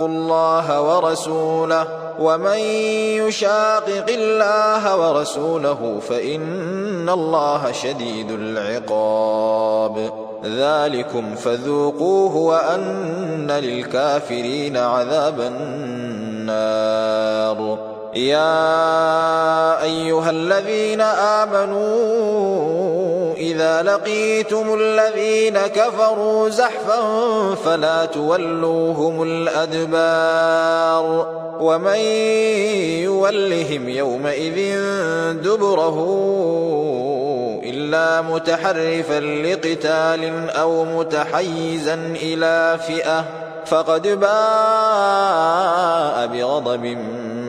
الله ورسوله ومن يشاقق الله ورسوله فإن الله شديد العقاب. ذلكم فذوقوه وأن للكافرين عذاب النار. يا أيها الذين آمنوا إذا لقيتم الذين كفروا زحفا فلا تولوهم الأدبار ومن يولهم يومئذ دبره إلا متحرفا لقتال أو متحيزا إلى فئة فقد باء بغضب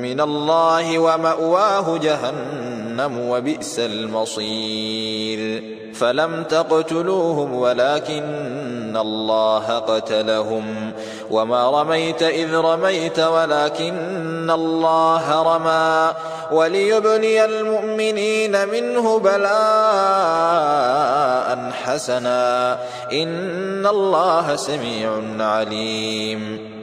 من الله ومأواه جهنم. وبئس المصير. فلم تقتلوهم ولكن الله قتلهم. وما رميت إذ رميت ولكن الله رمى. وليبلي المؤمنين منه بلاء حسنا. إن الله سميع عليم.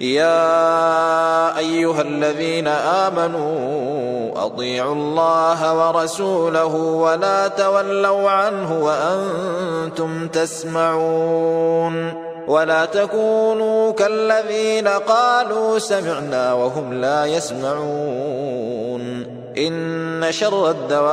يا أيها الذين آمنوا أطيعوا الله ورسوله ولا تولوا عنه وأنتم تسمعون ولا تكونوا كالذين قالوا سمعنا وهم لا يسمعون إن شر الدواب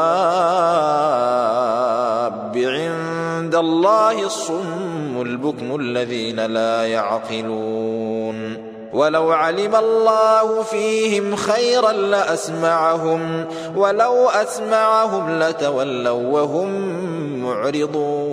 عند الله الصم البكم الذين لا يعقلون ولو علم الله فيهم خيرا لأسمعهم ولو أسمعهم لتولوا وهم معرضون.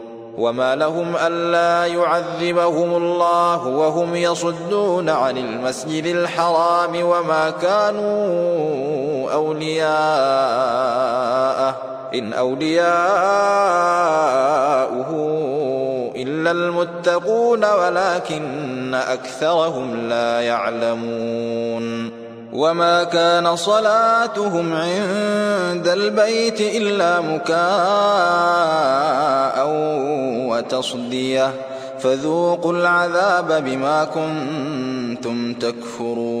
وما لهم ألا يعذبهم الله وهم يصدون عن المسجد الحرام وما كانوا أولياءه. إن أولياؤه إلا المتقون ولكن أكثرهم لا يعلمون. وما كان صلاتهم عند البيت إلا مكاء وتصديه فذوقوا العذاب بما كنتم تكفرون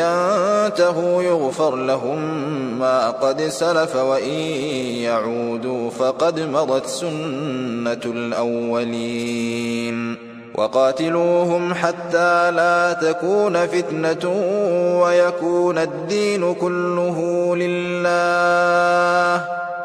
ينتهوا يغفر لهم ما قد سلف وإن يعودوا فقد مضت سنة الأولين. وقاتلوهم حتى لا تكون فتنة ويكون الدين كله لله.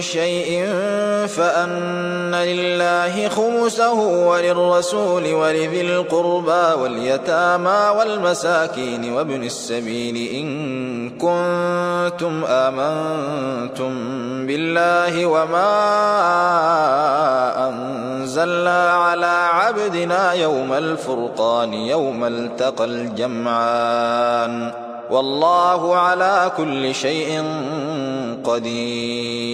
شيء فأن لله خمسه وللرسول ولذي القربى واليتامى والمساكين وابن السبيل إن كنتم آمنتم بالله وما أنزلنا على عبدنا يوم الفرقان يوم التقى الجمعان والله على كل شيء قدير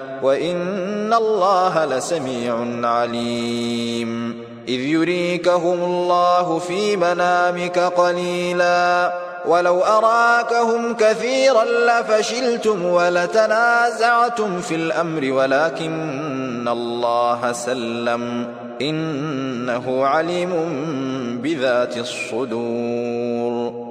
وإن الله لسميع عليم. إذ يريكهم الله في منامك قليلا. ولو أراكهم كثيرا لفشلتم ولتنازعتم في الأمر ولكن الله سلم. إنه عليم بذات الصدور.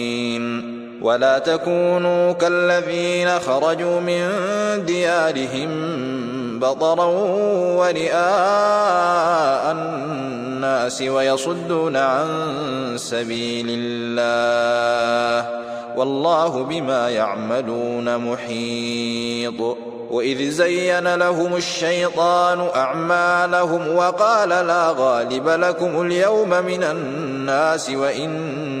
ولا تكونوا كالذين خرجوا من ديارهم بطرا ورئاء الناس ويصدون عن سبيل الله والله بما يعملون محيط. وإذ زين لهم الشيطان أعمالهم وقال لا غالب لكم اليوم من الناس وإني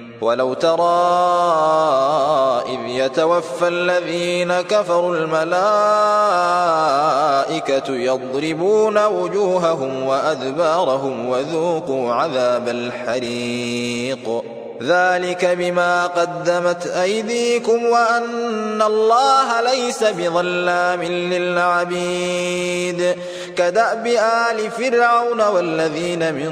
ولو ترى إذ يتوفى الذين كفروا الملائكة يضربون وجوههم وأدبارهم وذوقوا عذاب الحريق. ذلك بما قدمت أيديكم وأن الله ليس بظلام للعبيد. كدأب آل فرعون والذين من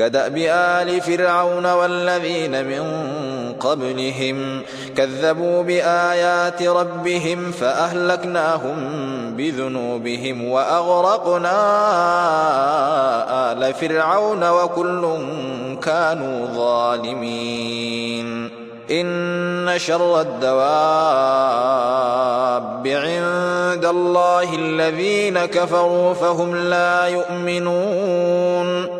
كدأب آل فرعون والذين من قبلهم كذبوا بآيات ربهم فأهلكناهم بذنوبهم وأغرقنا آل فرعون وكل كانوا ظالمين. إن شر الدواب عند الله الذين كفروا فهم لا يؤمنون.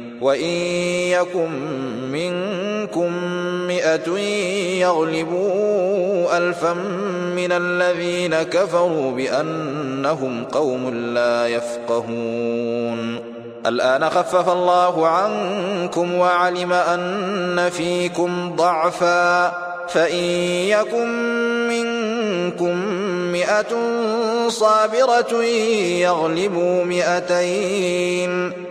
وإن يكن منكم مئة يغلبوا ألفا من الذين كفروا بأنهم قوم لا يفقهون. الآن خفف الله عنكم وعلم أن فيكم ضعفا. فإن يكن منكم مئة صابرة يغلبوا مئتين.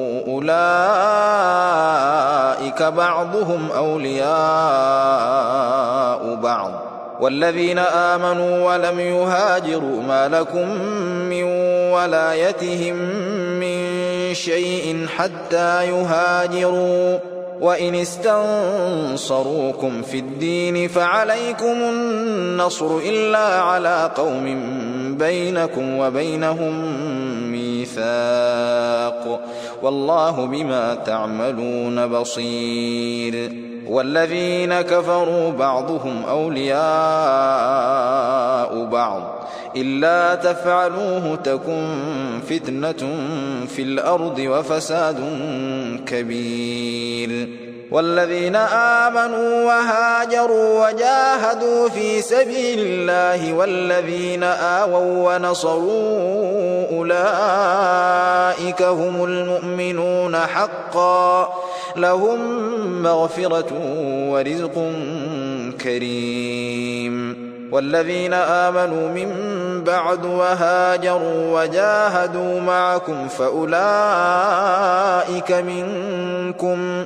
أولئك بعضهم أولياء بعض. والذين آمنوا ولم يهاجروا ما لكم من ولايتهم من شيء حتى يهاجروا. وإن استنصروكم في الدين فعليكم النصر إلا على قوم بينكم وبينهم ميثاق والله بما تعملون بصير والذين كفروا بعضهم أولياء بعض إلا تفعلوه تكن فتنة في الأرض وفساد كبير والذين آمنوا وهاجروا وجاهدوا في سبيل الله والذين آووا ونصروا أولئك هم المؤمنون حقا لهم مغفرة ورزق كريم والذين آمنوا من بعد وهاجروا وجاهدوا معكم فأولئك منكم